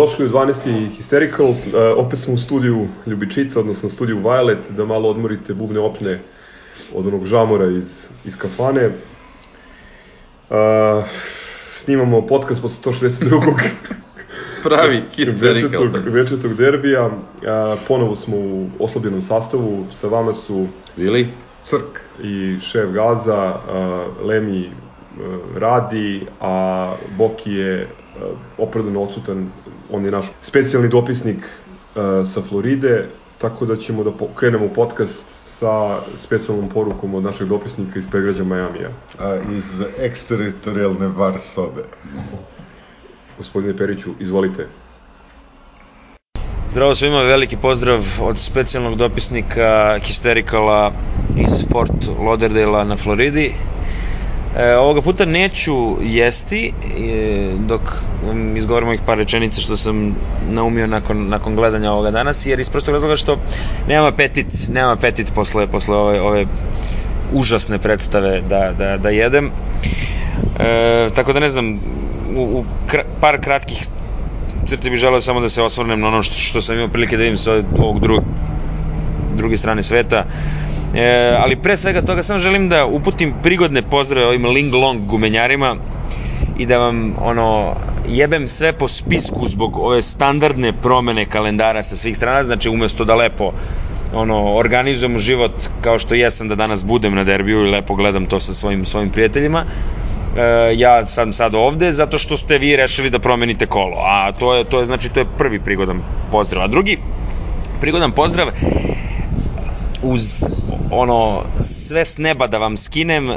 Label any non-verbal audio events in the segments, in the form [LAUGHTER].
Dobrodošli u 12. Hysterical, uh, opet smo u studiju Ljubičica, odnosno studiju Violet, da malo odmorite bubne opne od onog žamora iz, iz kafane. Uh, snimamo podcast pod 162. [LAUGHS] Pravi [LAUGHS] Hysterical. Večetog, večetog derbija. Uh, ponovo smo u oslabljenom sastavu, sa vama su Vili? Crk. i šef Gaza, uh, Lemi radi, a Boki je uh, opravdano odsutan, on je naš specijalni dopisnik uh, sa Floride, tako da ćemo da krenemo podcast sa specijalnom porukom od našeg dopisnika iz pregrađa Majamija. A, iz eksteritorijalne var sobe. Gospodine Periću, izvolite. Zdravo svima, veliki pozdrav od specijalnog dopisnika Hystericala iz Fort Lauderdale na Floridi. E, ovoga puta neću jesti e, dok vam izgovorim ovih par rečenica što sam naumio nakon, nakon gledanja ovoga danas, jer iz prostog razloga što nemam apetit, nemam apetit posle, posle ove, ove užasne predstave da, da, da jedem. E, tako da ne znam, u, u kra, par kratkih crti bih želeo samo da se osvrnem na ono što, što sam imao prilike da vidim sa ovog drugog, druge strane sveta. E, ali pre svega toga samo želim da uputim prigodne pozdrave ovim Ling Long gumenjarima i da vam ono jebem sve po spisku zbog ove standardne promene kalendara sa svih strana, znači umesto da lepo ono organizujemo život kao što jesam da danas budem na derbiju i lepo gledam to sa svojim svojim prijateljima. E, ja sam sad ovde zato što ste vi rešili da promenite kolo, a to je to je znači to je prvi prigodan pozdrav. A drugi prigodan pozdrav uz ono sve s neba da vam skinem e,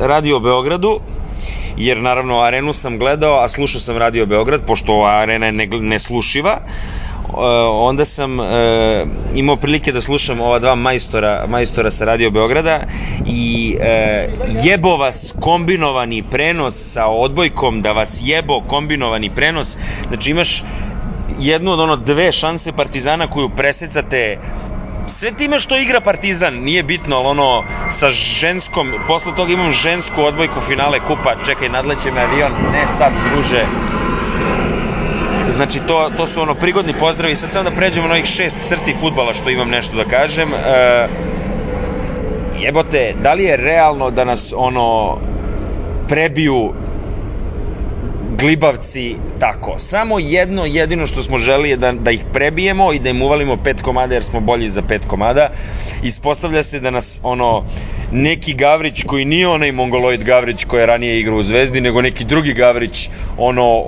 radio Beogradu jer naravno arenu sam gledao a slušao sam radio Beograd pošto arena je neslušiva e, onda sam e, imao prilike da slušam ova dva majstora, majstora sa Radio Beograda i e, jebo vas kombinovani prenos sa odbojkom, da vas jebo kombinovani prenos, znači imaš jednu od ono dve šanse Partizana koju presecate sve time što igra Partizan, nije bitno, ali ono, sa ženskom, posle toga imam žensku odbojku finale kupa, čekaj, nadleće me avion, ne sad, druže. Znači, to, to su ono prigodni pozdravi, sad samo da pređemo na ovih šest crti futbala što imam nešto da kažem. E, jebote, da li je realno da nas ono prebiju glibavci tako. Samo jedno jedino što smo želi je da, da ih prebijemo i da im uvalimo pet komada jer smo bolji za pet komada. Ispostavlja se da nas ono neki Gavrić koji nije onaj mongoloid Gavrić koji je ranije igrao u Zvezdi, nego neki drugi Gavrić ono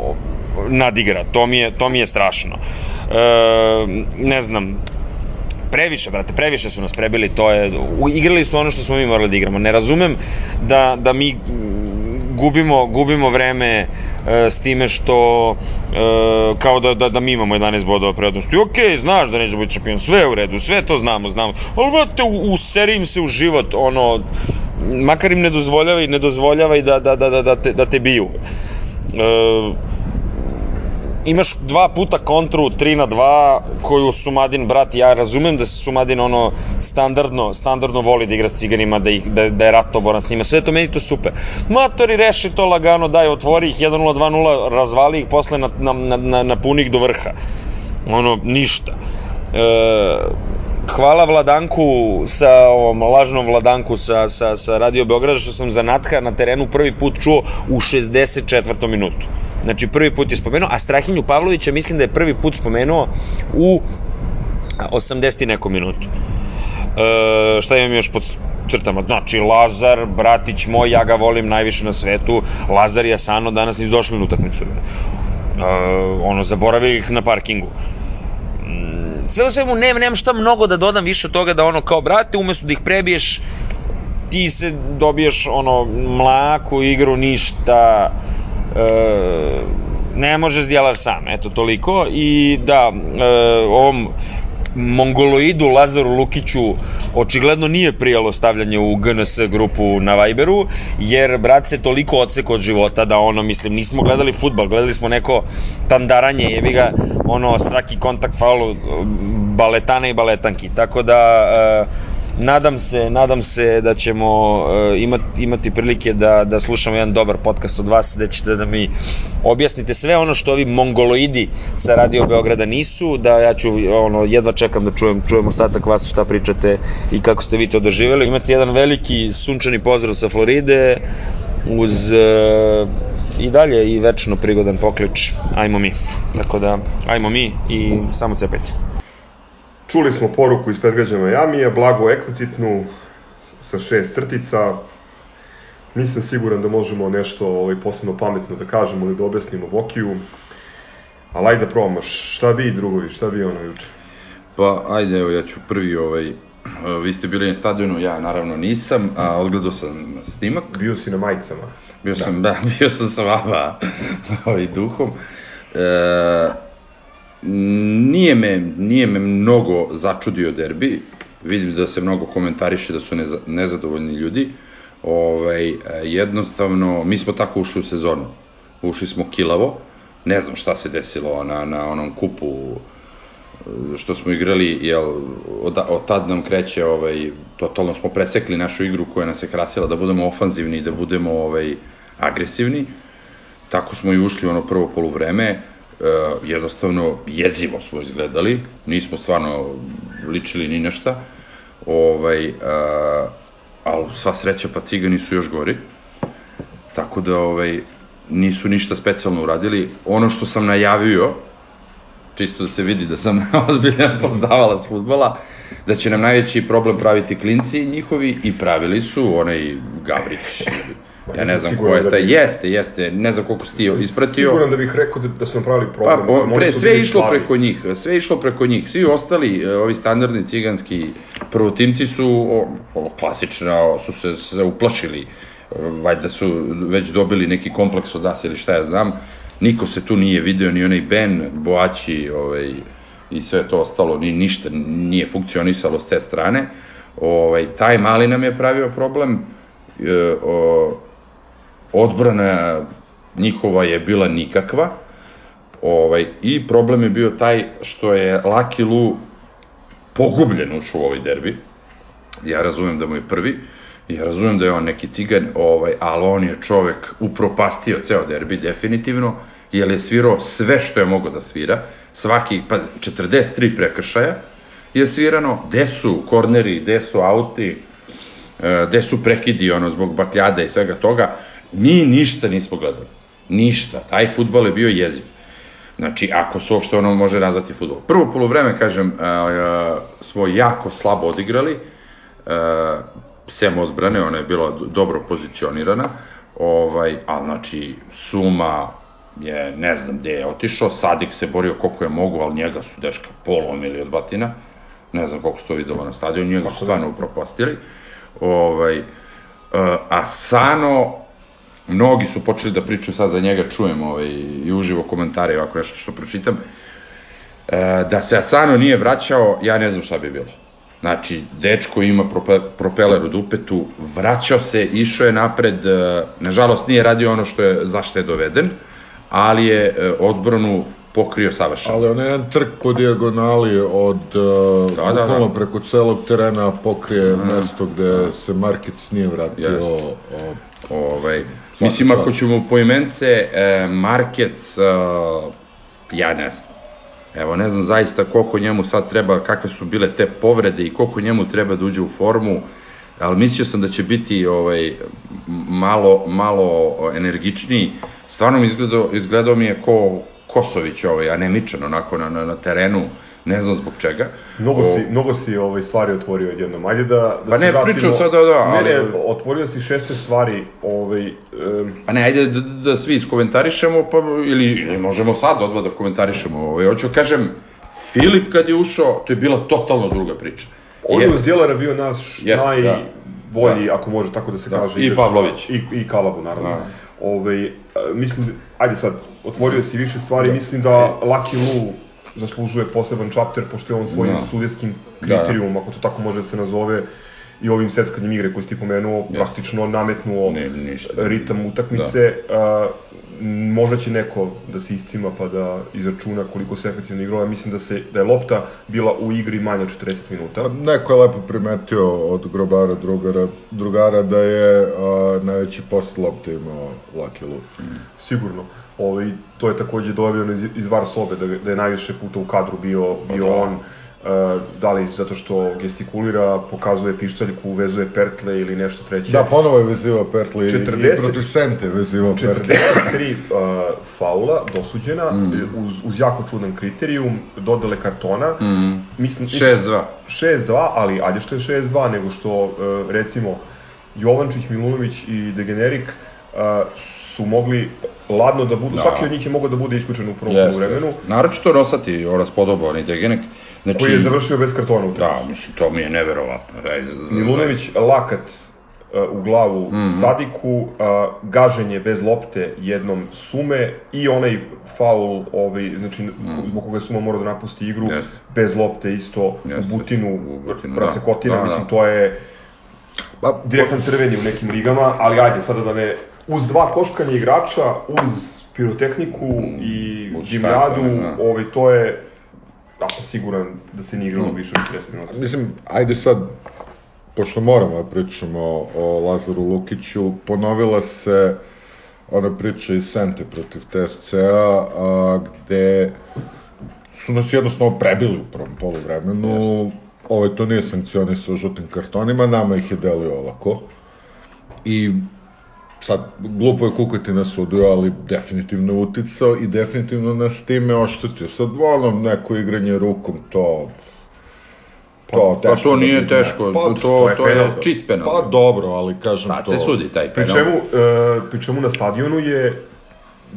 nadigra. To mi je, to mi je strašno. E, ne znam, previše, brate, previše su nas prebili, to je, igrali su ono što smo mi morali da igramo. Ne razumem da, da mi gubimo, gubimo vreme e, s time što e, kao da, da, da mi imamo 11 bodova prednosti. Ok, znaš da neće biti šampion, sve u redu, sve to znamo, znamo. Ali brate, u, u serijim se u život, ono, makar im ne dozvoljavaj, ne dozvoljavaj da, da, da, da, da, te, da te biju. E, imaš dva puta kontru 3 na 2 koju Sumadin brat ja razumem da se Sumadin ono standardno standardno voli da igra s ciganima da ih da, da je ratoboran s njima sve to meni to super matori reši to lagano daj otvori ih 1-0 2-0 razvali ih posle na, na, na, na, punih do vrha ono ništa e, hvala Vladanku sa ovom lažnom Vladanku sa, sa, sa Radio Beograda što sam za Natka na terenu prvi put čuo u 64. minutu Znači prvi put je spomenuo, a Strahinju Pavlovića mislim da je prvi put spomenuo u 80 i nekom minutu. E, šta imam još pod crtama? Znači, Lazar, bratić moj, ja ga volim najviše na svetu, Lazar i Asano danas nisu došli na utakmicu. E, ono, zaboravili ih na parkingu. Mm, sve u svemu, nemam, nemam šta mnogo da dodam više od toga da ono kao, brate, umesto da ih prebiješ, ti se dobiješ ono mlaku igru, ništa, e, ne može zdjelav sam, eto toliko i da e, ovom mongoloidu Lazaru Lukiću očigledno nije prijalo stavljanje u GNS grupu na Viberu, jer brat se toliko odsek od života da ono, mislim, nismo gledali futbal, gledali smo neko tandaranje, jebi ga, ono, svaki kontakt faul baletana i baletanki, tako da e, nadam se, nadam se da ćemo uh, imati, imati prilike da, da slušamo jedan dobar podcast od vas, da ćete da mi objasnite sve ono što ovi mongoloidi sa Radio Beograda nisu, da ja ću, ono, jedva čekam da čujem, čujem ostatak vas šta pričate i kako ste vi to doživjeli. Imate jedan veliki sunčani pozdrav sa Floride, uz uh, i dalje i večno prigodan poklič, ajmo mi. Tako da, ajmo mi i samo cepajte. Čuli smo poruku iz predgrađa Majamija, blago eksplicitnu, sa šest crtica. Nisam siguran da možemo nešto ovaj, posebno pametno da kažemo ili da objasnimo Vokiju. Ali ajde da probamo, šta bi drugovi, šta bi ono juče? Pa, ajde, evo, ja ću prvi, ovaj, vi ste bili na stadionu, ja naravno nisam, a odgledao sam snimak. Bio si na majicama. Bio da. sam, da, [LAUGHS] bio sam sa vama ovaj, duhom. E, nije me, nije me mnogo začudio derbi, vidim da se mnogo komentariše da su neza, nezadovoljni ljudi, ovaj, jednostavno, mi smo tako ušli u sezonu, ušli smo kilavo, ne znam šta se desilo na, na onom kupu što smo igrali, jel, od, od tad nam kreće, ovaj, totalno smo presekli našu igru koja nas je krasila da budemo ofanzivni da budemo ovaj, agresivni. Tako smo i ušli ono prvo poluvreme, jednostavno jezivo smo izgledali, nismo stvarno ličili ni nešto, ovaj, uh, ali sva sreća pa cigani su još gori, tako da ovaj, nisu ništa specijalno uradili. Ono što sam najavio, čisto da se vidi da sam [LAUGHS] ozbiljan poznavalac futbola, da će nam najveći problem praviti klinci njihovi i pravili su onaj Gavrić, Ja ne znam ko je da taj, bi... jeste, jeste, ne znam koliko si ti ispratio. Siguran da bih rekao da, da su napravili problem. Pa, o, pre, sve je išlo slavi. preko njih, sve je išlo preko njih. Svi ostali, e, ovi standardni ciganski prvotimci su, o, o, klasično, su se, se uplašili. E, valjda su već dobili neki kompleks od nas ili šta ja znam. Niko se tu nije video, ni onaj Ben, Boaći, ovaj, i sve to ostalo, ni ništa nije funkcionisalo s te strane. Ovaj, taj mali nam je pravio problem. E, o, odbrana njihova je bila nikakva, ovaj, i problem je bio taj što je Lucky Lu pogubljen ušao u ovaj derbi. Ja razumem da mu je prvi, ja razumem da je on neki cigan, ovaj, ali on je čovek upropastio ceo derbi, definitivno, jer je svirao sve što je mogao da svira, svaki, pa 43 prekršaja je svirano, gde su korneri, gde su auti, e, gde su prekidi, ono, zbog bakljada i svega toga, Mi ništa nismo gledali. Ništa. Taj futbol je bio jeziv. Znači, ako se uopšte ono može nazvati futbol. Prvo polovreme, kažem, a, smo jako slabo odigrali, a, sem odbrane, ona je bila dobro pozicionirana, ovaj, ali znači, Suma je, ne znam gde je otišao, Sadik se borio koliko je mogu, ali njega su deška polomili od batina, ne znam koliko se to videlo na stadionu, njega su stvarno upropastili. Ovaj, a Sano mnogi su počeli da pričaju sad za njega, čujem ovaj, i uživo komentare, ovako nešto što pročitam, e, da se Asano nije vraćao, ja ne znam šta bi bilo. Znači, dečko ima propeler u dupetu, vraćao se, išao je napred, e, nažalost nije radio ono što je, zašto je doveden, ali je e, odbranu pokrio savršeno. Ali on je jedan trk po dijagonali od uh, da, da, da. preko celog terena pokrije mm. mesto gde se Markec nije vratio. Yes. O, ovaj, mislim, ako ćemo po imence, e, Markec, e, ja ne znam. Evo, ne znam zaista koliko njemu sad treba, kakve su bile te povrede i koliko njemu treba da uđe u formu, ali mislio sam da će biti ovaj, malo, malo energičniji. Stvarno mi izgledao, izgledao mi je ko, Kosović, ovaj, anemičan onako na, na, na terenu, ne znam zbog čega. Mnogo si, o... mnogo si ovaj, stvari otvorio odjednom. Ajde da, da pa ne, vratimo... pričam sad, da, da, ali... Ne, ne, otvorio si šeste stvari, ovaj... Um... Pa ne, ajde da, da, da svi iskomentarišemo, pa, ili, ili možemo sad odmah da komentarišemo. Ovaj, hoću kažem, Filip kad je ušao, to je bila totalno druga priča. On je uz Djelara bio naš jest, najbolji, da. Ako može tako da se da. kaže. I Pavlović. I, i Kalabu, naravno. Da. Ove, ovaj, mislim, ajde sad, otvorio si više stvari, da. mislim da Lucky Lu zaslužuje poseban čapter, pošto je on svojim da. sudijskim kriterijumom, da, da. ako to tako može da se nazove, i ovim seckanjem igre koji si ti pomenuo, yes. praktično nametnuo ne, ništa. ritam utakmice. Da. Uh, možda će neko da se iscima pa da izračuna koliko se efektivno igrao. Ja mislim da, se, da je lopta bila u igri manje od 40 minuta. Pa, neko je lepo primetio od grobara drugara, drugara da je uh, najveći post lopte imao Lucky Luke. Mm. Sigurno. Ovaj, to je takođe dobio iz, iz var sobe, da, da je najviše puta u kadru bio, bio pa da. on da li zato što gestikulira, pokazuje pištaljku, uvezuje pertle ili nešto treće. Da, ponovo je vezivao pertle 40, i protiv Sente vezivao pertle. 43 uh, faula dosuđena mm. uz, uz jako čudan kriterijum, dodele kartona. Mm. Mislim, 6-2. 6-2, ali ajde što je 6-2, nego što uh, recimo Jovančić, Milunović i Degenerik uh, su mogli ladno da budu, da. svaki od njih je mogao da bude isključen u prvom yes, vremenu. Yes. Naročito Rosati, o raspodobao, ni Degenek, Znači, koji je završio bez kartona u Da, mislim, to mi je neverovatno. Milunović lakat uh, u glavu mm -hmm. Sadiku, uh, gaženje bez lopte jednom Sume i onaj faul, ovaj, znači, mm. zbog koga Suma mora da napusti igru, yes. bez lopte isto yes. u Butinu, u Butinu Rasekotina, da. da, mislim, to je pa, direktan crveni u nekim ligama, ali ajde sada da ne, uz dva koškanja igrača, uz pirotehniku mm, i dimljadu, da. ovaj, to je sam siguran da se nije igralo mm. više od 30 minuta. Mislim, ajde sad, pošto moramo da pričamo o Lazaru Lukiću, ponovila se ona priča iz Sente protiv TSC-a, a, gde su nas jednostavno prebili u prvom polovremenu. Yes. Ovaj to nije sankcionisao žutim kartonima, nama ih je delio olako. I sad, glupo je kukati na sudu, ali definitivno uticao i definitivno nas time oštetio. Sad, ono, neko igranje rukom, to... To, pa, pa to nije da teško, pa, to, to, je, to je čist penal. Pa dobro, ali kažem Sad to... Sad se sudi taj penal. Pri čemu, uh, pri čemu na stadionu je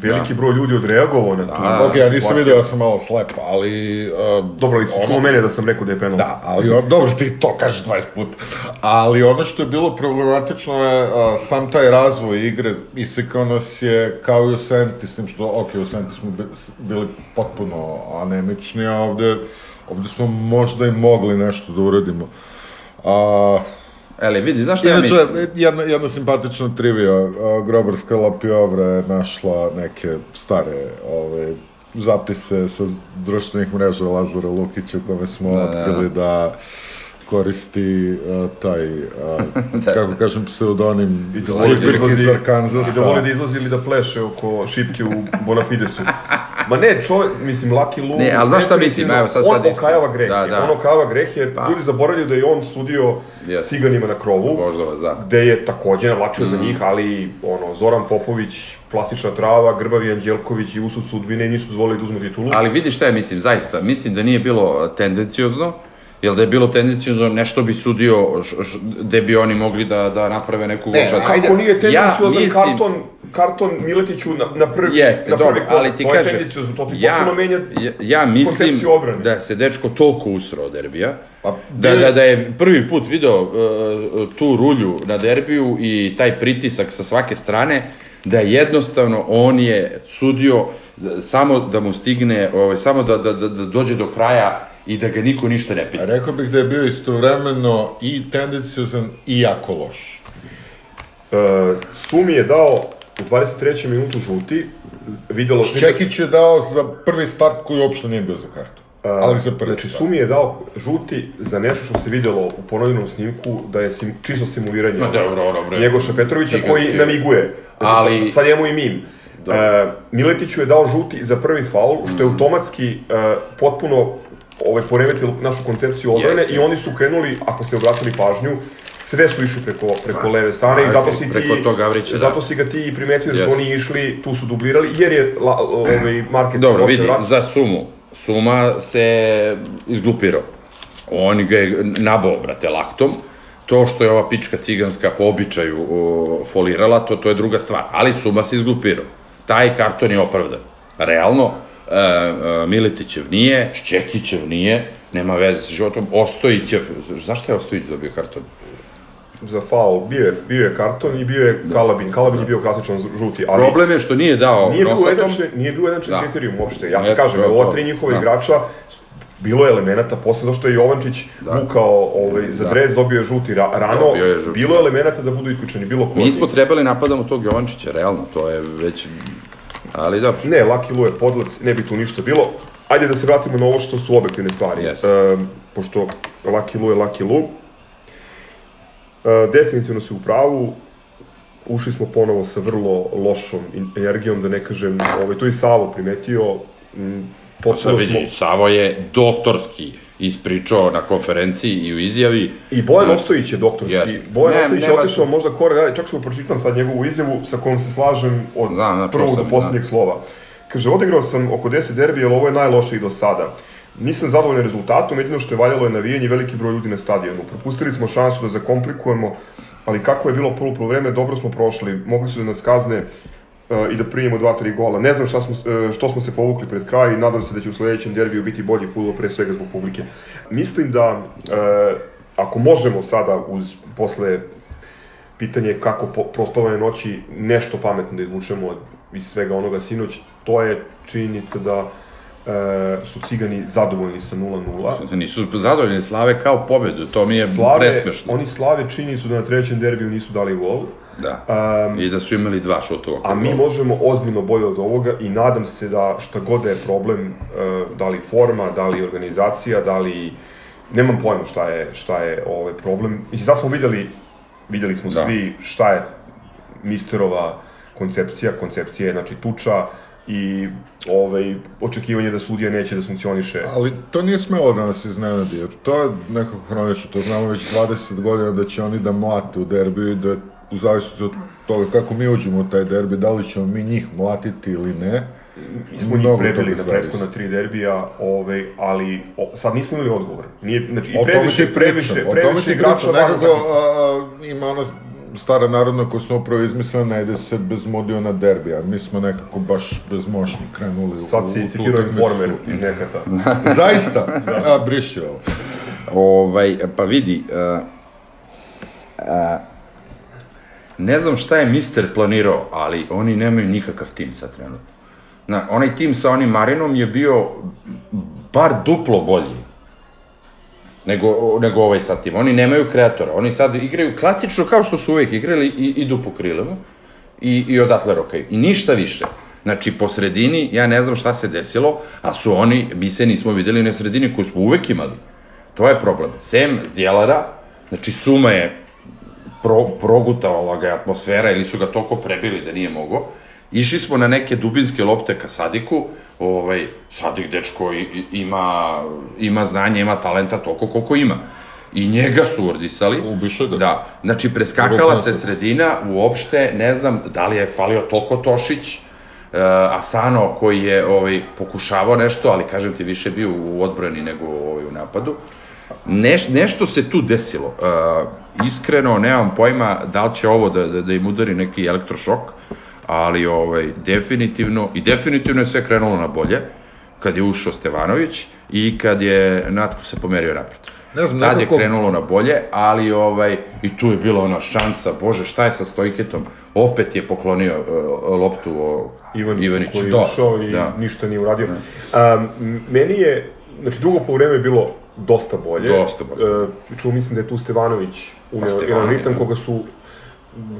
veliki da. broj ljudi odreagovao na to. Da, ok, ja nisam vidio, ja sam malo slep, ali... Uh, dobro, ali ono... čuo mene da sam rekao da je penal. Da, ali on, dobro, ti to kažeš 20 puta. Ali ono što je bilo problematično je uh, sam taj razvoj igre, isekao nas je kao i u Senti, s tim što, ok, u Senti smo bili potpuno anemični, a ovde, ovde smo možda i mogli nešto da uradimo. Uh, Ele, vidi, znaš šta ja mislim? jedna, jedna simpatična trivija, Grobarska Lapiovra je našla neke stare ove, zapise sa društvenih mreža Lazara Lukića u kome smo da otkrili da, da koristi uh, taj, uh, [LAUGHS] da. kako kažem, pseudonim I da da iz Arkansasa. I da voli da izlazi ili da pleše oko šipke u Bonafidesu. Ma ne, čovjek, mislim, Lucky Lu... Ne, ali znaš šta mislim, evo sad sad... On okajava greh, da, da. on okajava greh jer pa. ljudi zaboravljaju da je on sudio yes. ciganima na krovu, Voždova, da. gde je takođe navlačio mm. za njih, ali ono, Zoran Popović, plastična trava, Grbavi Anđelković i Usud sudbine nisu dozvolili da uzmu titulu. Ali vidi šta je, mislim, zaista, mislim da nije bilo tendencijozno, Jel da je bilo tendencijozno nešto bi sudio gde bi oni mogli da, da naprave neku ne. Hajde, ako nije tendencijozan ja, mislim, karton, karton Miletiću na, na prvi, jeste, na prvi dobro, ali ti kaže, to ti ja, menja ja, ja mislim da se dečko toliko usro od derbija, pa, da, da, da je prvi put video uh, tu rulju na derbiju i taj pritisak sa svake strane, da jednostavno on je sudio samo da mu stigne, ovaj, samo da, da, da, da dođe do kraja i da ga niko ništa ne pita. Rekao bih da je bio istovremeno i tendencijozan i jako loš. Uh, Sumi je dao u 23. minutu žuti, videlo... Čekić je dao za prvi start koji uopšte nije bio za kartu. Uh, ali za prvi Znači, Sumi je dao žuti za nešto što se videlo u ponovljenom snimku, da je sim, čisto simuliranje no, dobro, dobro, Njegoša Petrovića koji namiguje. Znači, ali... sad, sad njemu i mim. Uh, Miletiću je dao žuti za prvi faul, što je mm. automatski uh, potpuno ovaj, poremetili našu koncepciju odbrane i oni su krenuli, ako ste obratili pažnju, sve su išli preko, preko pa, leve strane i zato si ti, preko to Gavrića, zato da. si ga ti primetio da su oni išli, tu su dublirali, jer je la, ovaj, market... Dobro, vidi, vrat... za sumu, suma se izglupirao. On ga je nabao, brate, laktom, to što je ova pička ciganska po običaju o, folirala, to, to je druga stvar, ali suma se izglupirao. Taj karton je opravdan. Realno, e, e, Miletićev nije, Šćekićev nije, nema veze sa životom, Ostojićev, zašto je Ostojić dobio karton? za faul, bio je, bio je karton i bio je da. Kalabin, Kalabin je bio klasičan žuti, ali... Problem je što nije dao nije bio jedan, nije bio jedan da. kriterijum uopšte, ja ti kažem, ova tri njihova da. igrača bilo je elemenata, posle što je Jovančić da. vukao ovaj, za da. dres, dobio je žuti ra, rano, je žuti, bilo je da. elemenata da budu isključeni, bilo ko. Mi smo trebali napadamo tog Jovančića, realno, to je već Ali dobro. Ne, Lucky Lu je podlac, ne bi tu ništa bilo. Ajde da se vratimo na ovo što su objektivne stvari. Yes. E, pošto Lucky Lu je Lucky Lu. E, definitivno se u pravu. Ušli smo ponovo sa vrlo lošom energijom, da ne kažem, ovaj, to i Savo primetio. Potpuno vidi, smo... Savo je doktorski ispričao na konferenciji i u izjavi. I Bojan Ostojić je doktorski. Yes. Bojan ne, Ostojić je otišao možda korak dalje, čak ću pročitam sad njegovu izjavu sa kojom se slažem od Znam, prvog sam, do poslednjeg da. slova. Kaže, odigrao sam oko 10 derbija, ali ovo je najlošiji do sada. Nisam zadovoljan rezultatom, jedino što je valjalo je navijanje veliki broj ljudi na stadionu. Propustili smo šansu da zakomplikujemo, ali kako je bilo prvo vreme, dobro smo prošli. Mogli su da nas kazne i da primimo dva, tri gola. Ne znam šta smo, uh, što smo se povukli pred kraj i nadam se da će u sledećem derbiju biti bolji futbol pre svega zbog publike. Mislim da uh, ako možemo sada uz posle pitanje kako po, prospavane noći nešto pametno da izvučemo iz svega onoga sinoć, to je činjenica da e, su cigani zadovoljni sa 0-0. Nisu zadovoljni, slave kao pobedu, to mi je slave, presmešno. Oni slave činjenicu da na trećem derbiju nisu dali gol. Da, um, i da su imali dva šutova. A mi možemo ozbiljno bolje od ovoga i nadam se da šta god da je problem, e, da li forma, da li organizacija, da li... Nemam pojma šta je, šta je ovaj problem. Mislim, da smo videli, videli smo da. svi šta je misterova koncepcija, koncepcija je znači tuča, i ovaj, očekivanje da sudija neće da funkcioniše. Ali to nije smelo da nas iznenadi, jer to je nekako hronično, to znamo već 20 godina da će oni da mlate u derbiju i da u zavisnosti od toga kako mi uđemo u taj derbi, da li ćemo mi njih mlatiti ili ne. Mi smo njih prebili na prethodna tri derbija, ovaj, ali o, sad nismo imali odgovor. Nije, znači, i previše, previše, previše igrača nekako, a, ima ona stara narodna koja smo upravo izmislila, ne ide se bez modio na derbi, a mi smo nekako baš bez mošnji krenuli Sad u, si citirao informer iz nekata. [LAUGHS] Zaista? da. A, briši ovo. Ovaj, pa vidi, uh, uh, ne znam šta je mister planirao, ali oni nemaju nikakav tim sad trenutno. Na, onaj tim sa onim Marinom je bio bar duplo bolji nego, nego ovaj sad tim. Oni nemaju kreatora, oni sad igraju klasično kao što su uvek igrali i idu po krilima i, i odatle rokaju. I ništa više. Znači, po sredini, ja ne znam šta se desilo, a su oni, mi se nismo videli na sredini koju smo uvek imali. To je problem. Sem Zdjelara, znači Suma je pro, progutavala ga atmosfera ili su ga toliko prebili da nije mogo. Išli smo na neke dubinske lopte ka Sadiku, ovaj, Sadik dečko ima, ima znanje, ima talenta toliko koliko ima. I njega su ordisali. Ubiše ga. Da. Znači, preskakala se sredina, uopšte, ne znam da li je falio toliko Tošić, uh, Asano koji je ovaj, pokušavao nešto, ali kažem ti više bio u odbrani nego ovaj, u napadu. Neš, nešto se tu desilo. Uh, iskreno, nemam pojma da li će ovo da, da, da im udari neki elektrošok, ali ovaj, definitivno, i definitivno je sve krenulo na bolje, kad je ušao Stevanović i kad je Natko se pomerio napred. Ne znam, Tad nekako... je krenulo na bolje, ali ovaj, i tu je bila ona šansa, bože, šta je sa Stojketom? Opet je poklonio uh, loptu o Ivaniću, Ivaniću. koji je da, ušao i da. ništa nije uradio. Da. Um, meni je, znači drugo vreme je bilo dosta bolje. Dosta bolje. Uh, čuo mislim da je tu Stevanović uneo pa jedan ritam da. koga su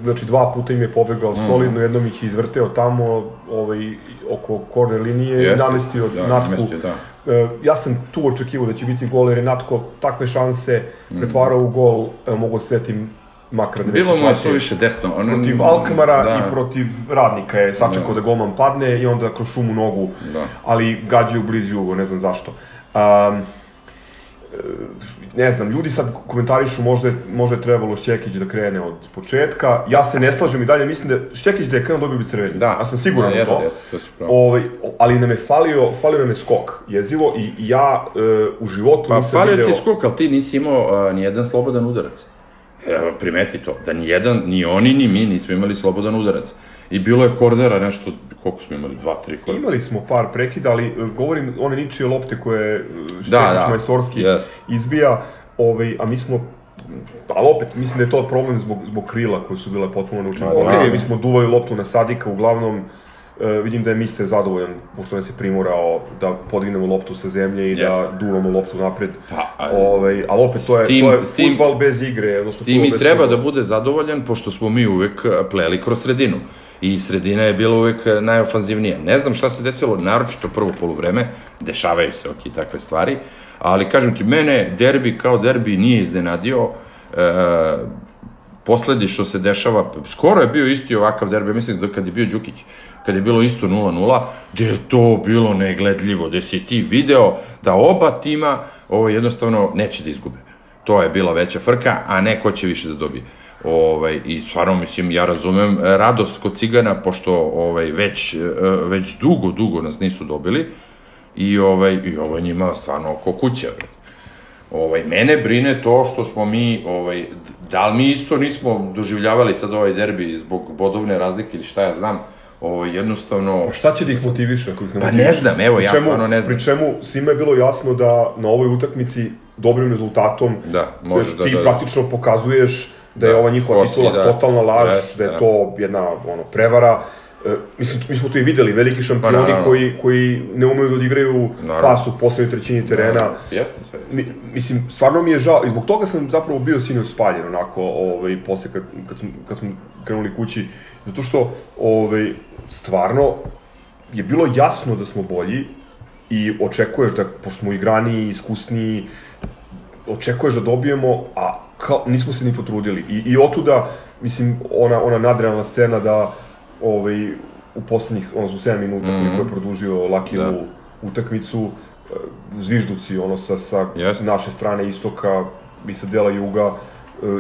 znači dva puta im je pobegao mm. solidno, jednom ih je izvrteo tamo ovaj, oko korner linije Jeste, i namestio da, Natku. Namestio, da. E, ja sam tu očekivao da će biti gol, jer je Natko takve šanse mm. pretvarao u gol, evo mogu se setim makar da Bilo mu je to više desno. On, protiv Alkamara da. i protiv Radnika je sačekao da. da golman padne i onda kroz šumu nogu, da. ali gađaju blizu ugo, ne znam zašto. Um, ne znam, ljudi sad komentarišu možda, možda je trebalo Šćekić da krene od početka. Ja se ne slažem i dalje, mislim da Šćekić da je krenuo dobio bi crveni. Da. Ja sam siguran da, to. Jeste, jeste, ovaj, ali nam je falio, falio nam je skok jezivo i, i ja uh, u životu pa, nisam falio ti skok, ali ti nisi imao uh, ni jedan slobodan udarac. Evo, primeti to, da ni jedan, ni oni, ni mi nismo imali slobodan udarac. I bilo je kordera nešto, koliko smo imali, dva, tri kordera. Imali smo par prekida, ali e, govorim one ničije lopte koje Štenić da, da, majstorski yes. izbija, ovaj, a mi smo ali opet, mislim da je to problem zbog, zbog krila koje su bile potpuno naučene. Okay. Mi smo duvali loptu na Sadika, uglavnom E, vidim da je Mister zadovoljan, pošto nas je primorao da podignemo loptu sa zemlje i yes. da duvamo loptu napred. Pa, ali, ovaj, ali opet to je, tim, to je futbal bez igre. Odnosno, tim i treba da bude zadovoljan, pošto smo mi uvek pleli kroz sredinu. I sredina je bila uvek najofanzivnija. Ne znam šta se desilo, naročito prvo polovreme, dešavaju se ok, takve stvari, ali kažem ti, mene derbi kao derbi nije iznenadio, e, posledi što se dešava, skoro je bio isti ovakav derbi, mislim da kad je bio Đukić, kad je bilo isto 0-0, gde je to bilo negledljivo, gde si ti video da oba tima ovo jednostavno neće da izgube. To je bila veća frka, a ne ko će više da dobije. Ovaj, I stvarno, mislim, ja razumem radost kod cigana, pošto ovaj, već, e, već dugo, dugo nas nisu dobili, i, ovaj, i ovo njima stvarno oko kuće. Ovaj, mene brine to što smo mi, ovaj, da li mi isto nismo doživljavali sad ovaj derbi zbog bodovne razlike ili šta ja znam, ovo, jednostavno... A šta će da ih motiviše ako ih ne Pa ne znam, evo, ja stvarno ne znam. Pri čemu svima je bilo jasno da na ovoj utakmici dobrim rezultatom da, može da, ti da, da, praktično pokazuješ da, da je ova njihova titula da, totalna laž, da, da je da. to jedna ono, prevara. E, mislim, mi smo to i videli, veliki šampioni pa, koji, koji ne umeju da odigraju naravno. pas u poslednjoj trećini terena. Naravno. Jeste, sve, jeste. Mi, mislim, stvarno mi je žao, i zbog toga sam zapravo bio sinoć spaljen, onako, ovaj, posle kad, kad, smo, kad smo krenuli kući, zato što, ovaj, stvarno, je bilo jasno da smo bolji i očekuješ da, pošto smo igraniji, iskusniji, očekuješ da dobijemo, a kao, nismo se ni potrudili. I, i otuda, mislim, ona, ona nadrealna scena da ovaj, u poslednjih, ono, su 7 minuta mm -hmm. koliko je produžio Lakilu da. utakmicu, e, zvižduci, ono, sa, sa yes. naše strane istoka i sa dela juga,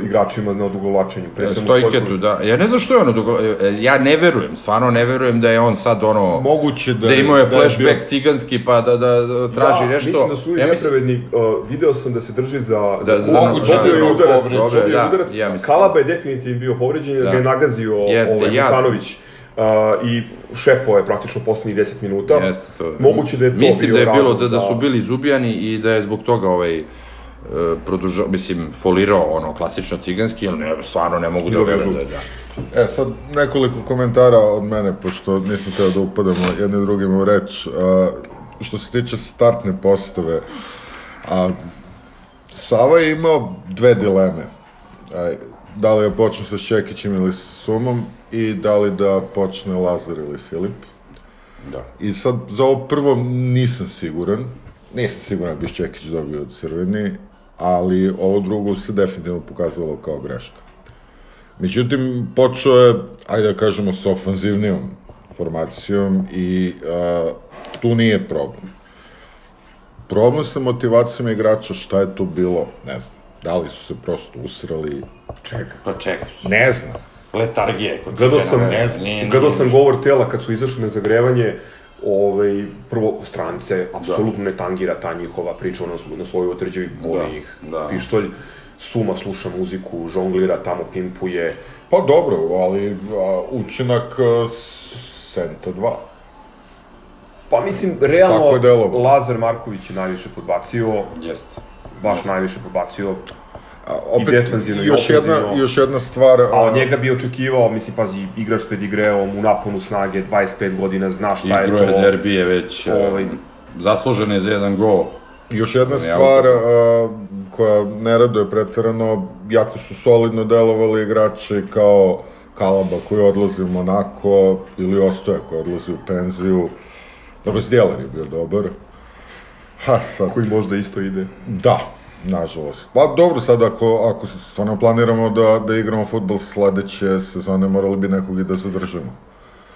igračima na odugovlačenju. Stojketu, da. Ja ne znam što je ono dugo... E, ja ne verujem, stvarno ne verujem da je on sad ono... Moguće da... Da imao je flashback da je bio... ciganski pa da, da, da traži da, nešto. mislim da su ja nepravedni. Uh, video sam da se drži za... Da, za, moguće da, je udarac. Da, udarac. Ja Kalaba je definitivno bio povređen, da. ga je nagazio Jeste, ovaj, ja. Uh, i šepo je praktično poslednjih 10 minuta. Jeste, to. Moguće da je to Mislim bio da je bilo da, da su bili zubijani i da je zbog toga ovaj E, produžao, mislim, folirao ono klasično ciganski, ali ne, stvarno ne mogu da verujem da, da. E, sad nekoliko komentara od mene, pošto nisam teo da upadamo jedni drugima u reč. A, što se tiče startne postave, a, Sava je imao dve dileme. A, da li da počne sa Šćekićem ili sa Sumom i da li da počne Lazar ili Filip. Da. I sad, za ovo prvo nisam siguran. Nisam siguran da bi Šćekić dobio crveni, ali ovo drugo se definitivno pokazalo kao greška. Međutim, počeo je, ajde da kažemo, sa ofanzivnijom formacijom i a, tu nije problem. Problem sa motivacijom igrača, šta je to bilo, ne znam. Da li su se prosto usrali? Čeka. Pa čeka. Ne znam. Letargije. Gledao sam, ne znam. Gledao sam govor tela kad su izašli na zagrevanje, ovaj, prvo strance, apsolutno da. ne tangira ta njihova priča, ona na svojoj otređevi boli da. ih da. pištolj, Suma sluša muziku, žonglira, tamo pimpuje. Pa dobro, ali a, učinak a, Senta 2. Pa mislim, realno, Lazar Marković je najviše podbacio. Jeste. Baš najviše podbacio opet, I defensivno i još jedna, još jedna stvar... A od njega bi očekivao, mislim, pazi, igrač s pedigreom, u naponu snage, 25 godina, zna šta je to. Igro je derbije već, ovaj, zaslužen je za jedan gol. Još jedna stvar a, koja ne raduje pretjerano, jako su solidno delovali igrači kao Kalaba koji odlazi u Monako ili Ostoja koji odlazi u penziju. Dobro, Zdjelan je bio dobar. Ha, sad... Koji možda isto ide. Da, Nažalost. Pa dobro, sad ako, ako stvarno planiramo da, da igramo futbol sledeće sezone, morali bi nekog i da zadržimo.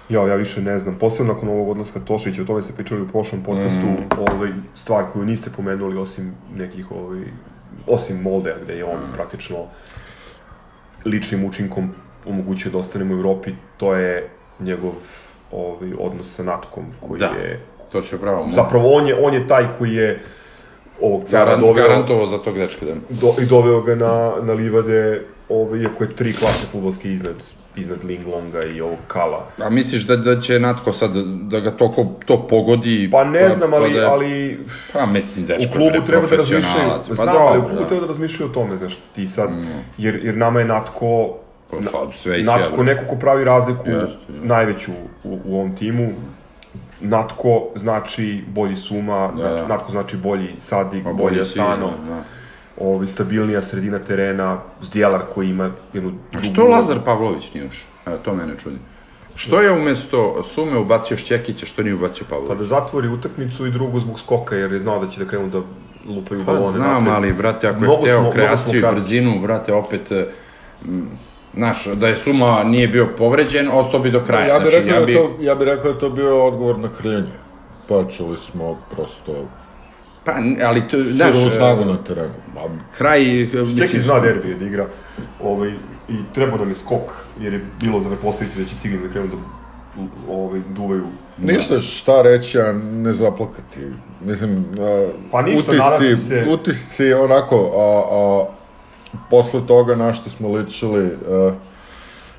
Ja, ja više ne znam. Posebno nakon ovog odlaska Tošića, o tome ste pričali u prošlom podcastu, mm. ovaj, stvar koju niste pomenuli osim nekih, ovaj, osim Molde, gde je on mm. praktično ličnim učinkom omogućio da ostanemo u Evropi, to je njegov ovaj, odnos sa Natkom, koji da. je... To će pravo. Zapravo on je, on je taj koji je ovog cara Garant, doveo... Garantovo za tog dečka, da. Do, I doveo ga na, na livade, ovaj, iako je tri klase futbolske iznad iznad Linglonga i ovog Kala. A misliš da, da će Natko sad, da ga to, to pogodi? Pa ne pa, znam, ali... Pa, da, ali pa mislim, dečko u klubu treba da razmišljaju, pa znam, ali u klubu treba da razmišljaju o tome, znaš, ti sad, mm. jer, jer nama je Natko Pa sad sve Natko neko ko pravi razliku Jeste, da. najveću u, u ovom timu. Natko znači bolji Suma, Da, znači, da. Natko znači bolji Sadik, Pa bolji Asano, da, da. ovaj, stabilnija sredina terena, Zdjelar koji ima jednu A drugu... što Lazar Pavlović nije ušao? Evo, to mene čudi. Što je umesto Sume ubacio Šćekića, što nije ubacio Pa Pavlović? da zatvori utakmicu i drugo zbog skoka, jer je znao da će da krenu da lupaju Pa balone. znam, napred. ali, brate, ako je Mnogo hteo mnogo smo kreaciju i brzinu, brate, opet, e, m, znaš, da je Suma nije bio povređen, ostao bi do kraja. Ja bih znači, rekao, ja da bi... to, ja bih rekao da je to bio odgovor na krljenje. Počeli smo prosto Pa, ali to, znaš, sirovu snagu na terenu. Ma, kraj, Čeki mislim, zna derbije da igra ovaj, i trebao nam je skok, jer je bilo za prepostaviti da će Cigani da krenu da ovaj, duvaju. Ništa šta reći, a ne zaplakati. Mislim, a, Pa ništa, utisci, se. utisci onako, a, a, posle toga na što smo ličili, a,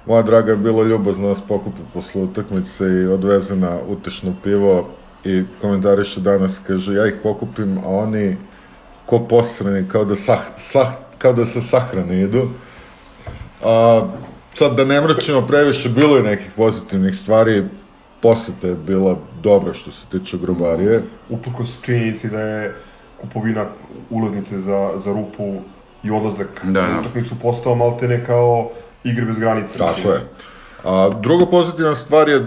moja draga je bila ljubazna nas pokupi posle utakmice i odveze na utešno pivo i komentariše danas, kaže, ja ih pokupim, a oni ko posrani, kao da, sah, sah, kao da sa sahrane idu. A, sad da ne mračimo previše, bilo je nekih pozitivnih stvari, poseta je bila dobra što se tiče grobarije. Uprkos činjenici da je kupovina ulaznice za, za rupu i odlazak Da, na da. utakmicu postao maltene kao igre bez granica. Tako je. A, druga pozitivna stvar je,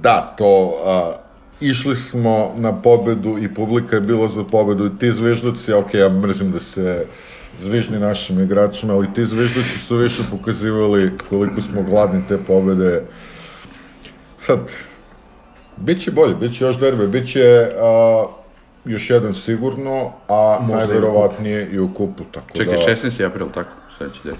da, to, a, išli smo na pobedu i publika je bila za pobedu i ti zvižduci, ok, ja mrzim da se zvižni našim igračima, ali ti zvižduci su više pokazivali koliko smo gladni te pobede. Sad, bit će bolje, bit će još derbe, bit će a, još jedan sigurno, a Možda i u najverovatnije i u kupu, tako Čekaj, da, 16. april, tako, sledeći del.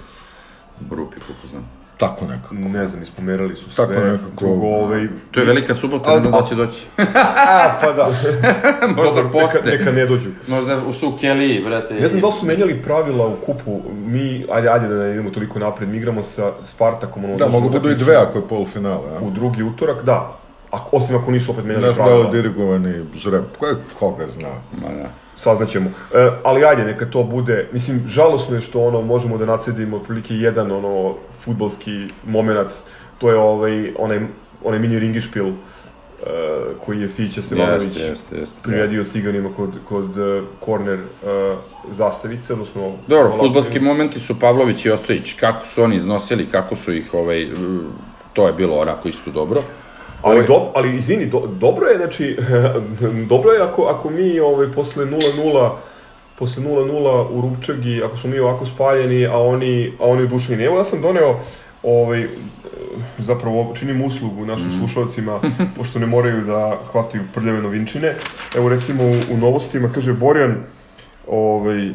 U Rupi, koliko znam. tako nekako. Ne znam, ispomerali su sve. Tako nekako. Drugo, ovaj, To je velika subota, ne znam da će doći. [LAUGHS] A, pa da. [LAUGHS] Možda dobro, poste. Neka, neka ne dođu. Možda u su Kelly, brate. Ne znam da su menjali pravila u kupu, mi, ajde, ajde da ne idemo toliko napred, mi igramo sa Spartakom, ono, Da, mogu budu i dve ako je polufinale, a? U drugi utorak, da. Ako, osim ako nisu opet menjali da pravila. li je dirigovani žreb, ko je, koga zna? Ma da. saznaćemo. E, ali ajde, neka to bude, mislim, žalosno je što ono, možemo da nacedimo otprilike jedan ono, futbolski moment, to je ovaj, onaj, onaj mini ringišpil uh, koji je Fića Stevanović jeste. priredio ciganima kod, kod uh, korner uh, zastavice, odnosno... Dobro, futbolski momenti su Pavlović i Ostojić. Kako su oni iznosili, kako su ih, ovaj, to je bilo onako isto dobro. Ali, Ovaj- do, ali izvini, do, dobro je, znači, [LAUGHS] dobro je ako, ako mi ovaj, posle 0-0 posle 0-0 u Rupčagi, ako smo mi ovako spaljeni, a oni, a oni oduševljeni. Evo ja sam doneo, ovaj, zapravo činim uslugu našim Mhm. slušalcima, [LAUGHS] pošto ne moraju da hvataju prljave novinčine. Evo recimo u, u novostima kaže Borjan, ovaj,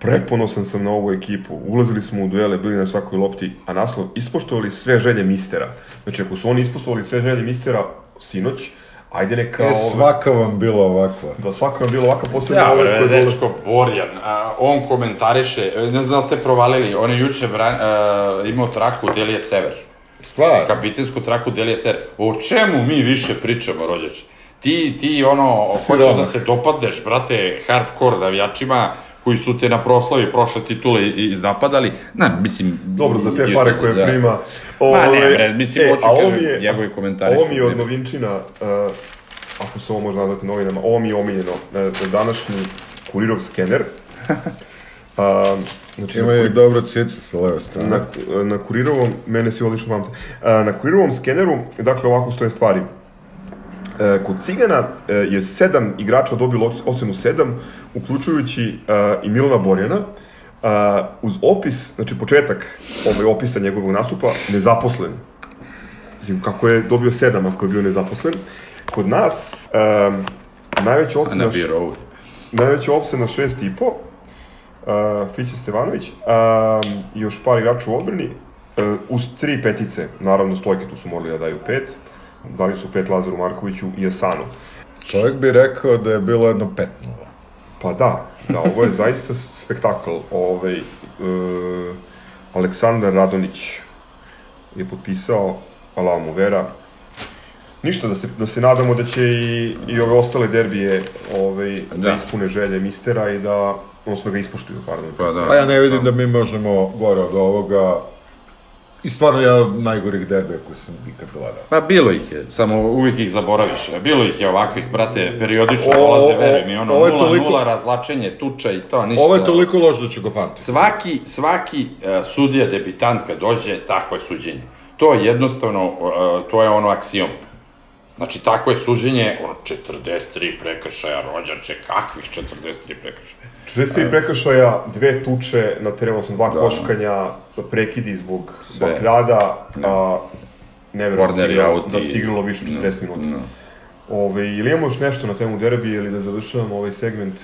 preponosan sam na ovu ekipu. Ulazili smo u duele, bili na svakoj lopti, a naslov ispoštovali sve želje mistera. Znači ako su oni ispoštovali sve želje mistera sinoć, ajde neka... E, svaka vam bila ovakva. Da svaka vam bilo ovako posebno Ja, ove koje dole- dečko Borjan, a, on komentariše, e, ne znam da li ste provalili, on je juče bran, a, imao traku Delije Sever. Stvar. Kapitensku traku Delije Sever. O čemu mi više pričamo, rođač? Ti, ti ono, hoćeš Siroma. da se dopadneš, brate, hardcore navijačima, koji su te na proslavi prošle titule i- iznapadali, na, mislim... Dobro, za te pare da. koje prima. Ma ne, bre, mislim, hoću a ovo kažem, je- njegovi komentari Ovo mi je od novinčina, uh, ako se ovo može nazvati novinama, ovo mi je omiljeno, na, na današnji kurirov skener. [LAUGHS] Uh, znači, na Imaju i kuri- dobro cice sa leve strane. na, na kurirovom, mene si odlično pamte, A, na kurirovom skeneru, dakle ovako stoje stvari. E, kod Cigana e, je sedam igrača dobilo oc- ocenu 7, uključujući e, i Milana Borjana, uz opis, znači početak ovaj opisa njegovog nastupa, nezaposlen. Mislim, kako je dobio 7 ako je bio nezaposlen. Kod nas, najveća ocena... na birovu. Najveća opsena 6,5, uh, Fiće Stevanović, i još par igrača u odbrani, uz tri petice, naravno stojke tu su morali da daju pet, dali su pet Lazaru Markoviću i Asanu. Čovjek bi rekao da je bilo jedno 5 Pa da, da, ovo je zaista spektakl. Ovaj, uh, Aleksandar Radonić je potpisao, Allah mu vera. Ništa, da se, da se nadamo da će i, i ove ostale derbije ovaj, da. da Da. ispune želje mistera i da, odnosno ga ispoštuju, pardon. Pa da. Pa ja ne vidim da mi možemo gore od ovoga. I stvarno od najgorih derbija koji sam ikad gledao. Pa bilo ih je, samo uvijek ih zaboraviš. Bilo ih je ovakvih, brate, periodično dolaze, veruj mi, ono, 0-0, toliko... razlačenje, tuča i to, ništa. Ovo je toliko loš da ću ga pamtiti. Svaki, svaki uh, sudija debitant kad dođe, tako je suđenje. To je jednostavno, uh, to je ono aksijom. Znači, tako je suđenje, ono, 43 prekršaja, rođače, kakvih 43 prekršaja? 43 prekršaja, dve tuče, na terenu sam dva da. koškanja, prekidi zbog Sve. bakljada, da. a ne verujem da, da se igralo više 40 no, minuta. No. Ove, ili imamo još nešto na temu derbi ili da završavamo ovaj segment?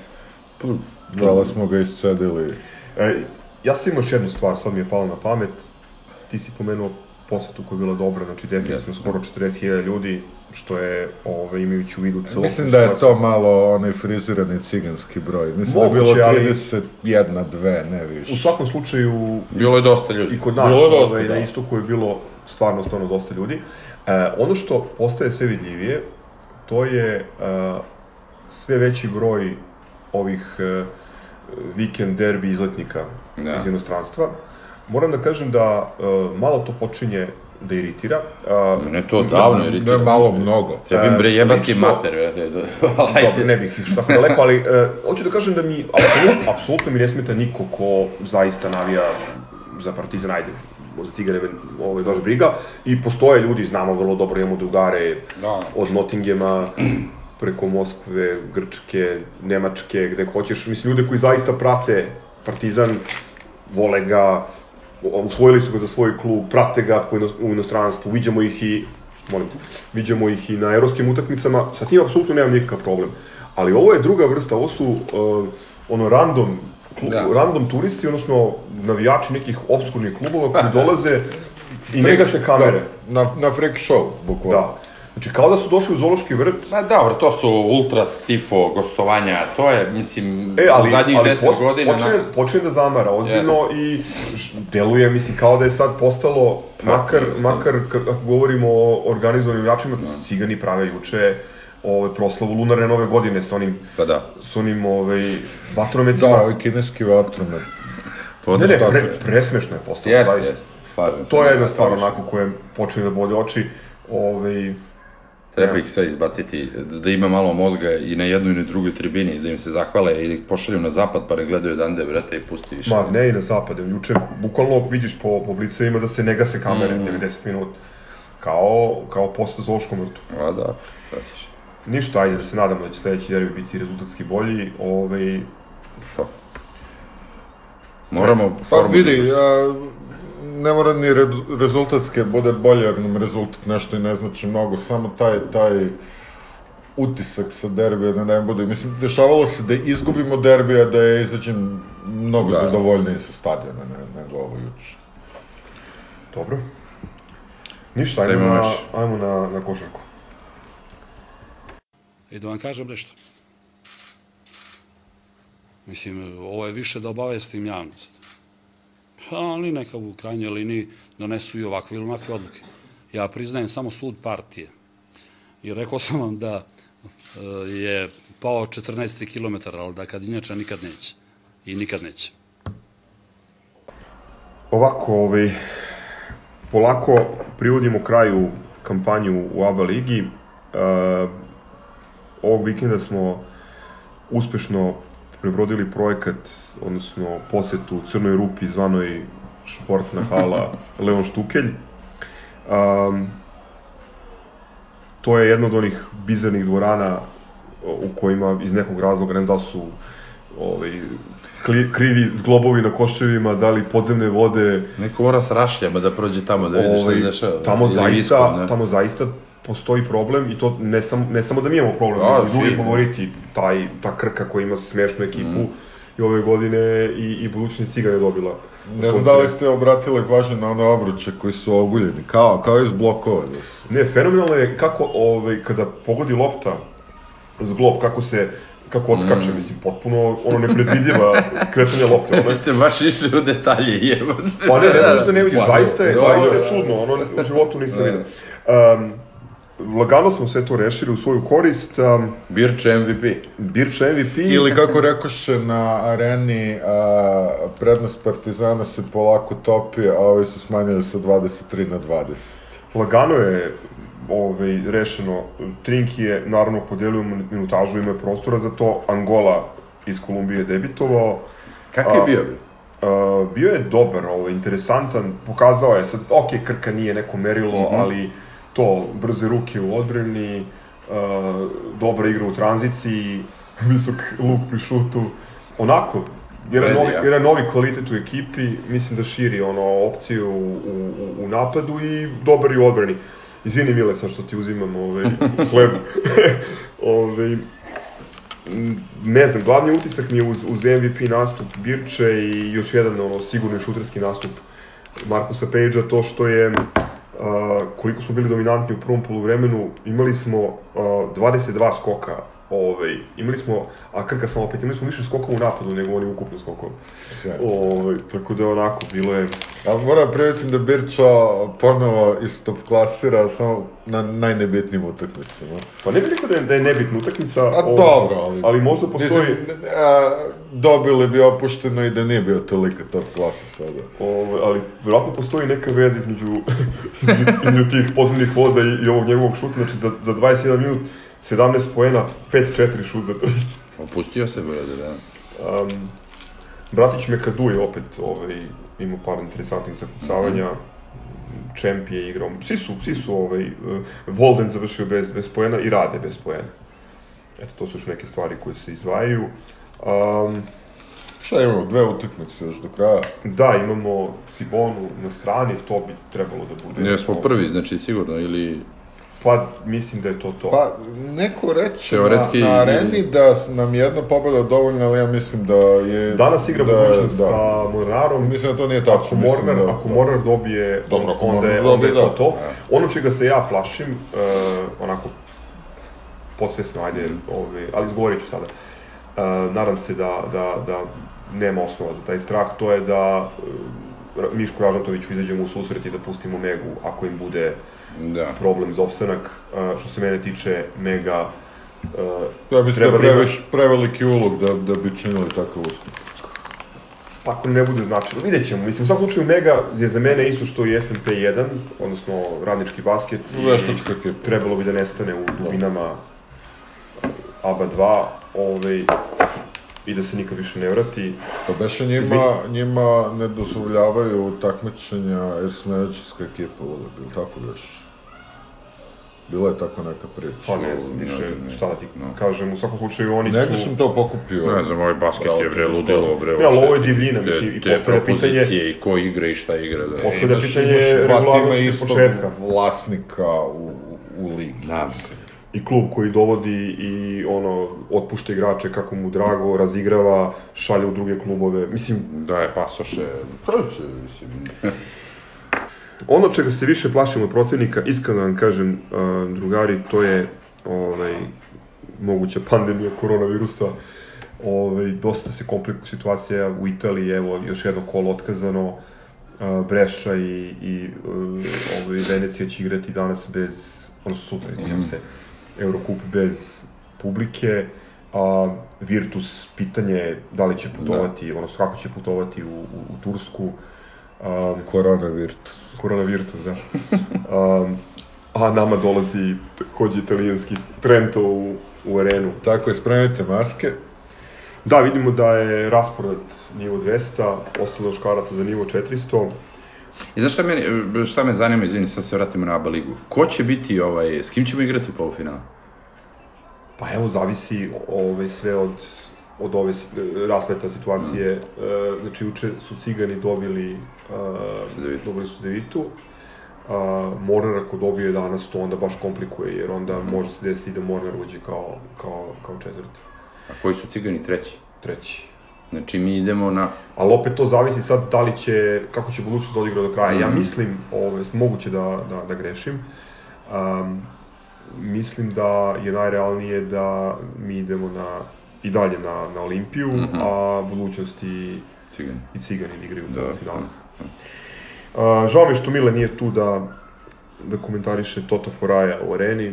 Da, smo ga iscedili. E, ja sam imao još jednu stvar, sad mi je palo na pamet. Ti si pomenuo posetu koja je bila dobra, znači definitivno yes. skoro 40.000 ljudi, što je, ove, imajući u vidu celokupnu Mislim da je to malo onaj frizirani ciganski broj. Mislim Moguće, da je bilo 31, dve, ne više. U svakom slučaju... Bilo je dosta ljudi. I kod nas, bilo je dosta, ovaj, da. na istoku je bilo stvarno, stvarno dosta ljudi. E, ono što postaje sve vidljivije, to je e, sve veći broj ovih e, vikend derbi izletnika da. iz inostranstva. Moram da kažem da e, malo to počinje da iritira. Uh, ne to davno iritira. Ne malo mnogo. Treba im bre jebati lično, mater. [LAUGHS] Dobro, ne bih išao tako [LAUGHS] daleko, ali uh, hoću da kažem da mi, apsolutno, apsolutno mi ne smeta niko ko zaista navija za Partizan, ajde, za cigare ovaj, baš briga, i postoje ljudi, znamo vrlo dobro, imamo drugare da. od Nottinghama, preko Moskve, Grčke, Nemačke, gde hoćeš, mislim, ljude koji zaista prate Partizan, vole ga, usvojili su ga za svoj klub, prate ga u inostranstvu, viđamo ih i molim te, viđamo ih i na evropskim utakmicama, sa tim apsolutno nemam nikakav problem. Ali ovo je druga vrsta, ovo su uh, ono random klub, da. random turisti, odnosno navijači nekih obskurnih klubova [LAUGHS] koji dolaze i nega se kamere. Da, na, na freak show, bukvalno. Da. Znači, kao da su došli u zoološki vrt. Ma dobro, to su ultra stifo gostovanja, to je, mislim, e, ali, u zadnjih ali 10 godina... Počne, na... počne da zamara ozbiljno yes. i deluje, mislim, kao da je sad postalo, pa, makar, yes, makar ako govorimo o organizovanim jačima, no. cigani prave juče ove, proslavu lunarne nove godine sa onim, pa da. sa onim ovaj, vatrometima. Da, ovaj kineski vatromet. Ne, ne, pre, presmešno je postalo, yes. Yes. To je jedna stvar onako koja počne da bode oči. Ovaj, Treba ih sve izbaciti, da ima malo mozga i na jednoj i na drugoj tribini, da im se zahvale i da ih pošalju na zapad pa ne gledaju dande, brate, i pusti više. Ma, ne i na zapad, juče bukvalno vidiš po, po blicevima da se ne gase kamere mm. 90 minut, kao, kao posle zoološkom vrtu. A da, da ćeš. Ništa, ajde da se nadamo da će sledeći derbi biti rezultatski bolji, ovaj... Pa. Moramo pa, vidi, ja, ne mora ni re, rezultatske bude bolje, jer nam rezultat nešto i ne znači mnogo, samo taj, taj utisak sa derbija da ne bude, mislim, dešavalo se da izgubimo derbija, da je izađem mnogo da. zadovoljniji sa stadiona, ne, nego ovo juče. Dobro. Ništa, ajmo, na, ajmo na, na košarku. I da vam kažem nešto. Mislim, ovo je više da obavestim javnost pa oni neka u krajnjoj liniji donesu i ovakve ili onakve odluke. Ja priznajem samo sud partije. I rekao sam vam da e, je pao 14 km, ali da kad inače nikad neće. I nikad neće. Ovako, ovaj, polako privodimo kraju kampanju u ABA ligi. Uh, ovog vikenda smo uspešno prebrodili projekat, odnosno posetu Crnoj rupi zvanoj športna hala [LAUGHS] Leon Štukelj. Um, to je jedna od onih bizarnih dvorana u kojima iz nekog razloga, ne da su ovaj, krivi zglobovi na koševima, da li podzemne vode. Neko mora s rašljama da prođe tamo da vidi ovaj, šta se dešava. Tamo zaista, ispod, tamo zaista postoji problem i to ne, sam, ne samo da mi imamo problem, da, nego drugi favoriti, taj, ta krka koja ima smešnu ekipu mm. i ove godine i, i budućnost Cigan je dobila. Ne znam da li ste obratili pažnju na one obruče koji su oguljeni, kao, kao iz blokova da su. Ne, fenomenalno je kako ovaj, kada pogodi lopta z glob, kako se kako odskače, mm. mislim, potpuno ono nepredvidiva [LAUGHS] kretanje lopte. Ono... Ste baš išli u detalje, jebate. Pa ne, ne da ne vidiš, zaista je, zaista je čudno, ono u životu nisam vidio. Um, lagano smo sve to rešili u svoju korist. Um, Birče MVP. Birče MVP. Ili kako rekoše na areni, a, prednost Partizana se polako topi, a ovi su smanjili sa 23 na 20. Lagano je ovaj, rešeno. Trinki je naravno podelio minutažu, ima je prostora za to. Angola iz Kolumbije debitovao. Kako je bio? Uh, bio je dobar, ovaj, interesantan, pokazao je sad, ok, Krka nije neko merilo, mm -hmm. ali to, brze ruke u odbrani, uh, dobra igra u tranziciji, [LAUGHS] visok luk pri šutu, onako, jedan novi, jedan novi kvalitet u ekipi, mislim da širi ono opciju u, u, u napadu i dobar i u odbrani. Izvini Mile sa što ti uzimam ovaj, [LAUGHS] hleb. [LAUGHS] ovaj, ne znam, glavni utisak mi je uz, uz MVP nastup Birče i još jedan ono, sigurni šuterski nastup Markusa Pejđa, to što je koliko smo bili dominantni u prvom poluvremenu, imali smo a, 22 skoka Ovaj, imali smo, a Krka samo opet, imali smo više skokova u napadu nego oni ukupno skokova. Ovaj, tako da onako, bilo je... A moram primetim da Birča ponovo istop klasira samo na najnebitnijim utakmicama. Pa ne bih rekao da je, da je nebitna utakmica, a, ovaj, dobro, ali, ali možda postoji... Mislim, a, dobili bi opušteno i da nije bio tolika top klasa sada. Ovaj, ali vjerojatno postoji neka veza između, [LAUGHS] između tih poslednjih voda i, i ovog njegovog šuta, znači za, za 21 minut 17 poena, 5-4 šut za 3. Opustio se, brade, da. Um, Bratić Mekadu je opet ovaj, imao par interesantnih zakucavanja. Mm -hmm. Čemp je igrao, svi su, svi su ovaj, uh, Volden završio bez, bez poena i rade bez poena. Eto, to su još neke stvari koje se izdvajaju. Um, Šta imamo, dve utakmice još do kraja? Da, imamo Cibonu na strani, to bi trebalo da bude. Ne, smo prvi, znači sigurno, ili Pa, mislim da je to to. Pa, neko reče Teoretski, na, na areni da nam jedna pobeda dovoljna, ali ja mislim da je... Danas igra da, budućnost da. sa Mornarom. Mislim da to nije tačno. Ako Mornar, da, ako Mornar dobije, Dobro, ako onda, je, onda je to da. to. Ono čega se ja plašim, uh, onako, podsvesno, ajde, ovaj, ali izgovorit ću sada. Uh, nadam se da, da, da nema osnova za taj strah, to je da uh, Miško Ražnatoviću izađemo u susret i da pustimo Megu ako im bude da. problem za opstanak. Uh, što se mene tiče, Mega uh, ja mislim da previš, preveliki ulog da, da bi činili takav uspeh. Pa ako ne bude značajno, vidjet ćemo. Mislim, u svakom slučaju Mega je za mene isto što i FNP1, odnosno radnički basket. Veštačka ekipa. Trebalo bi da nestane u dubinama ABA 2. I da se nikad više ne vrati. Pa beše njima, njima ne dozvoljavaju takmičenja jer su menadžerska ekipa uvek, ili tako još? Bila je tako neka priča. Pa ne znam više ne, šta da ti no. kažem, u svakom slučaju oni su... Negde sam to pokupio. Ne znam, ovaj basket je bre ludilo, bre. Ja, ali ovo je divljina, mislim, i postavlja pitanje... i ko igra i šta igra. Da. Postavlja pitanje regularnosti početka. vlasnika u, u ligi. Da, i klub koji dovodi i ono otpušta igrače kako mu drago, razigrava, šalje u druge klubove. Mislim, da je pasoše. mislim. ono čega se više plašimo od protivnika, iskreno vam kažem, drugari, to je ovaj, moguća pandemija koronavirusa. Ovaj, dosta se komplikuje situacija u Italiji, evo, još jedno kolo otkazano. Breša i, i ovaj, Venecija će igrati danas bez, odnosno sutra, izvinjam mm. Eurocup bez publike, a Virtus pitanje je da li će putovati, da. odnosno kako će putovati u, u, u Tursku. Um, Korona Virtus. Korona Virtus, da. Um, a nama dolazi takođe italijanski Trento u, u arenu. Tako je, spremite maske. Da, vidimo da je raspored nivo 200, ostalo još karata za nivo 400. I znaš šta, meni, šta me zanima, izvini, sad se vratimo na ABA ligu. Ko će biti, ovaj, s kim ćemo igrati u polufinalu? Pa evo, zavisi ovaj, sve od, od ove raspleta situacije. Mm. E, znači, juče su Cigani dobili, e, dobili su Devitu. A, Mornar ako dobije danas to onda baš komplikuje, jer onda mm. može se desiti da Mornar uđe kao, kao, kao četvrti. A koji su Cigani treći? Treći. Znači mi idemo na... Ali opet to zavisi sad da li će, kako će budućnost da odigra do kraja. Mm -hmm. Ja mislim, ove, moguće da, da, da grešim, um, mislim da je najrealnije da mi idemo na, i dalje na, na Olimpiju, mm -hmm. a budućnost i Cigani, i Cigani igraju u da, finalu. Da, da. Uh, žao mi što Mile nije tu da da komentariše Toto Foraja u areni.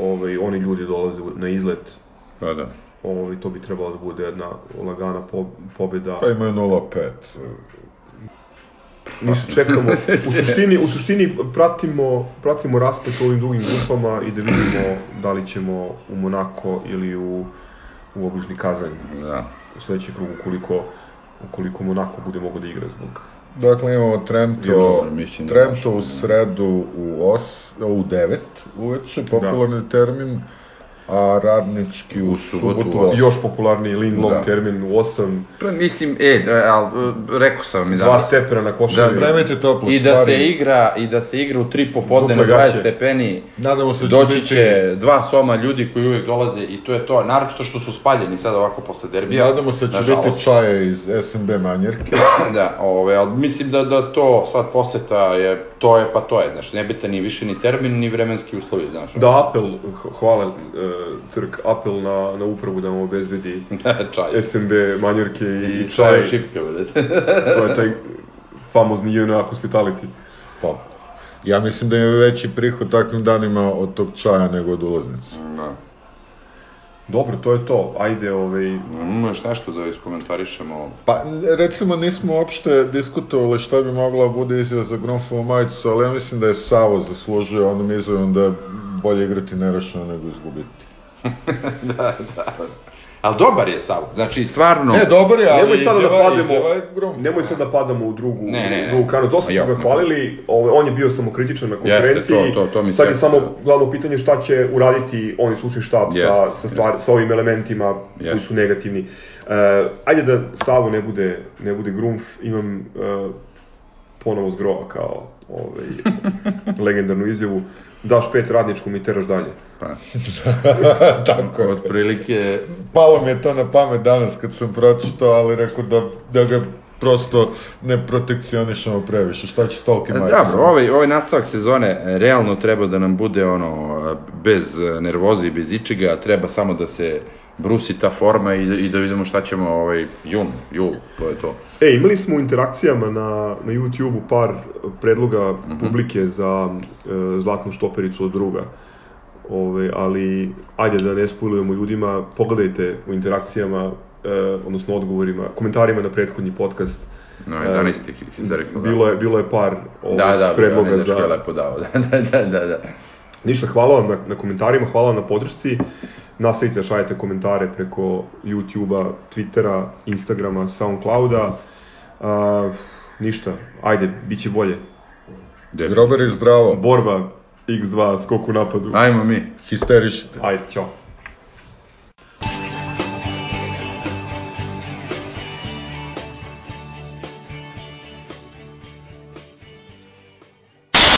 Ovaj, oni ljudi dolaze na izlet. Pa da. Ovaj, to bi trebalo da bude jedna lagana po, pobjeda. Pa imaju 0-5. Mi se čekamo, u [LAUGHS] suštini, u suštini pratimo, pratimo raspet u ovim drugim grupama i da vidimo da li ćemo u Monako ili u, u obližni Kazanj. Da. U sledećem krugu, ukoliko, ukoliko Monako bude mogo da igra zbog Dakle, imamo Trento, mislim, da Trento u sredu u, os, u 9 uveče, popularni da. termin, a radnički u, U subotu, subotu u u 8. još popularniji Lindblom Da. termin u 8, Pa mislim, e, da, al, rekao sam vam i dva stepena na košari. Da, Spremite toplo, I da stvari. se igra, i da se igra u tri popodne na Duple 20 gaće. stepeni. Nadamo se da će Doći biti- će dva soma ljudi koji uvek dolaze i to je to. Naročito što su spaljeni sad ovako posle derbija. Nadamo se da će nažalost. biti čaje iz SMB manjerke. [COUGHS] Da, ove, ali mislim da, da to sad poseta je, to je pa to je, znaš, ne bitan ni više ni termin, ni vremenski uslovi, znaš. Da, apel, hvala e, Crk, apel na, na upravu da vam obezbedi [LAUGHS] čaj. SMB manjerke i, I čaj čaj. šipke, brate. [LAUGHS] to je taj famozni JNA hospitality. Pa, ja mislim da je veći prihod takvim danima od tog čaja nego od ulaznice. da. Dobro, to je to. Ajde, ovaj, Imamo još nešto da iskomentarišemo. Pa, recimo, nismo uopšte diskutovali šta bi mogla da bude izjava za Grunfovu majicu, ali ja mislim da je Savo zaslužio onom izjavom da je bolje igrati nerešeno nego izgubiti. [LAUGHS] da, da. Ali dobar je Savo, znači stvarno... Ne, dobar je, ali nemoj sada da pademo, izjava je Grunfova. nemoj sada da padamo u drugu, Ne, ne, ne. u drugu kranu. Dosta Ma smo ga hvalili, ovaj, on je bio samokritičan na konferenciji. to- to- to mi Sad je se- samo glavno pitanje šta će uraditi oni slučni štab sa, Jeste, sa, stvar, sa ovim elementima koji Jeste. su negativni. Uh, ajde da Savo ne bude, ne bude Grunf, imam uh, ponovo zgrova kao ovaj, legendarnu izjavu. Daš pet radničkom i teraš dalje. Pa, [LAUGHS] Tako je. otprilike... Palo mi je to na pamet danas kad sam pročitao, ali rekao da, da ga prosto ne protekcionišemo previše. Šta će s tolkim majicama? Dobro, ovaj, ovaj nastavak sezone e, realno treba da nam bude ono, bez e, nervoze i bez ičega, treba samo da se brusi ta forma i, da- i da vidimo šta ćemo ovaj jun, jul, to je to. E, imali smo u interakcijama na, na YouTube-u par predloga publike za e, zlatnu štopericu od druga. Ove, ali, ajde da ne spojlujemo ljudima, pogledajte u interakcijama, e, odnosno odgovorima, komentarima na prethodni podcast. No, E, 11 ih izrekao, da. Bilo je, bilo je par ovaj, Da, da, predloga za... je lepo dao, da, [LAUGHS] da, da, da, da. Ništa, hvala vam na, na komentarima, hvala vam na podršci. Nastavite da šaljete komentare preko YouTube-a, Twittera, Instagrama, Soundclouda. A, ništa, ajde, bit će bolje. Grober je zdravo, Borba X2, skok u napadu. Ajmo mi. histerišite. Ajde, ćao.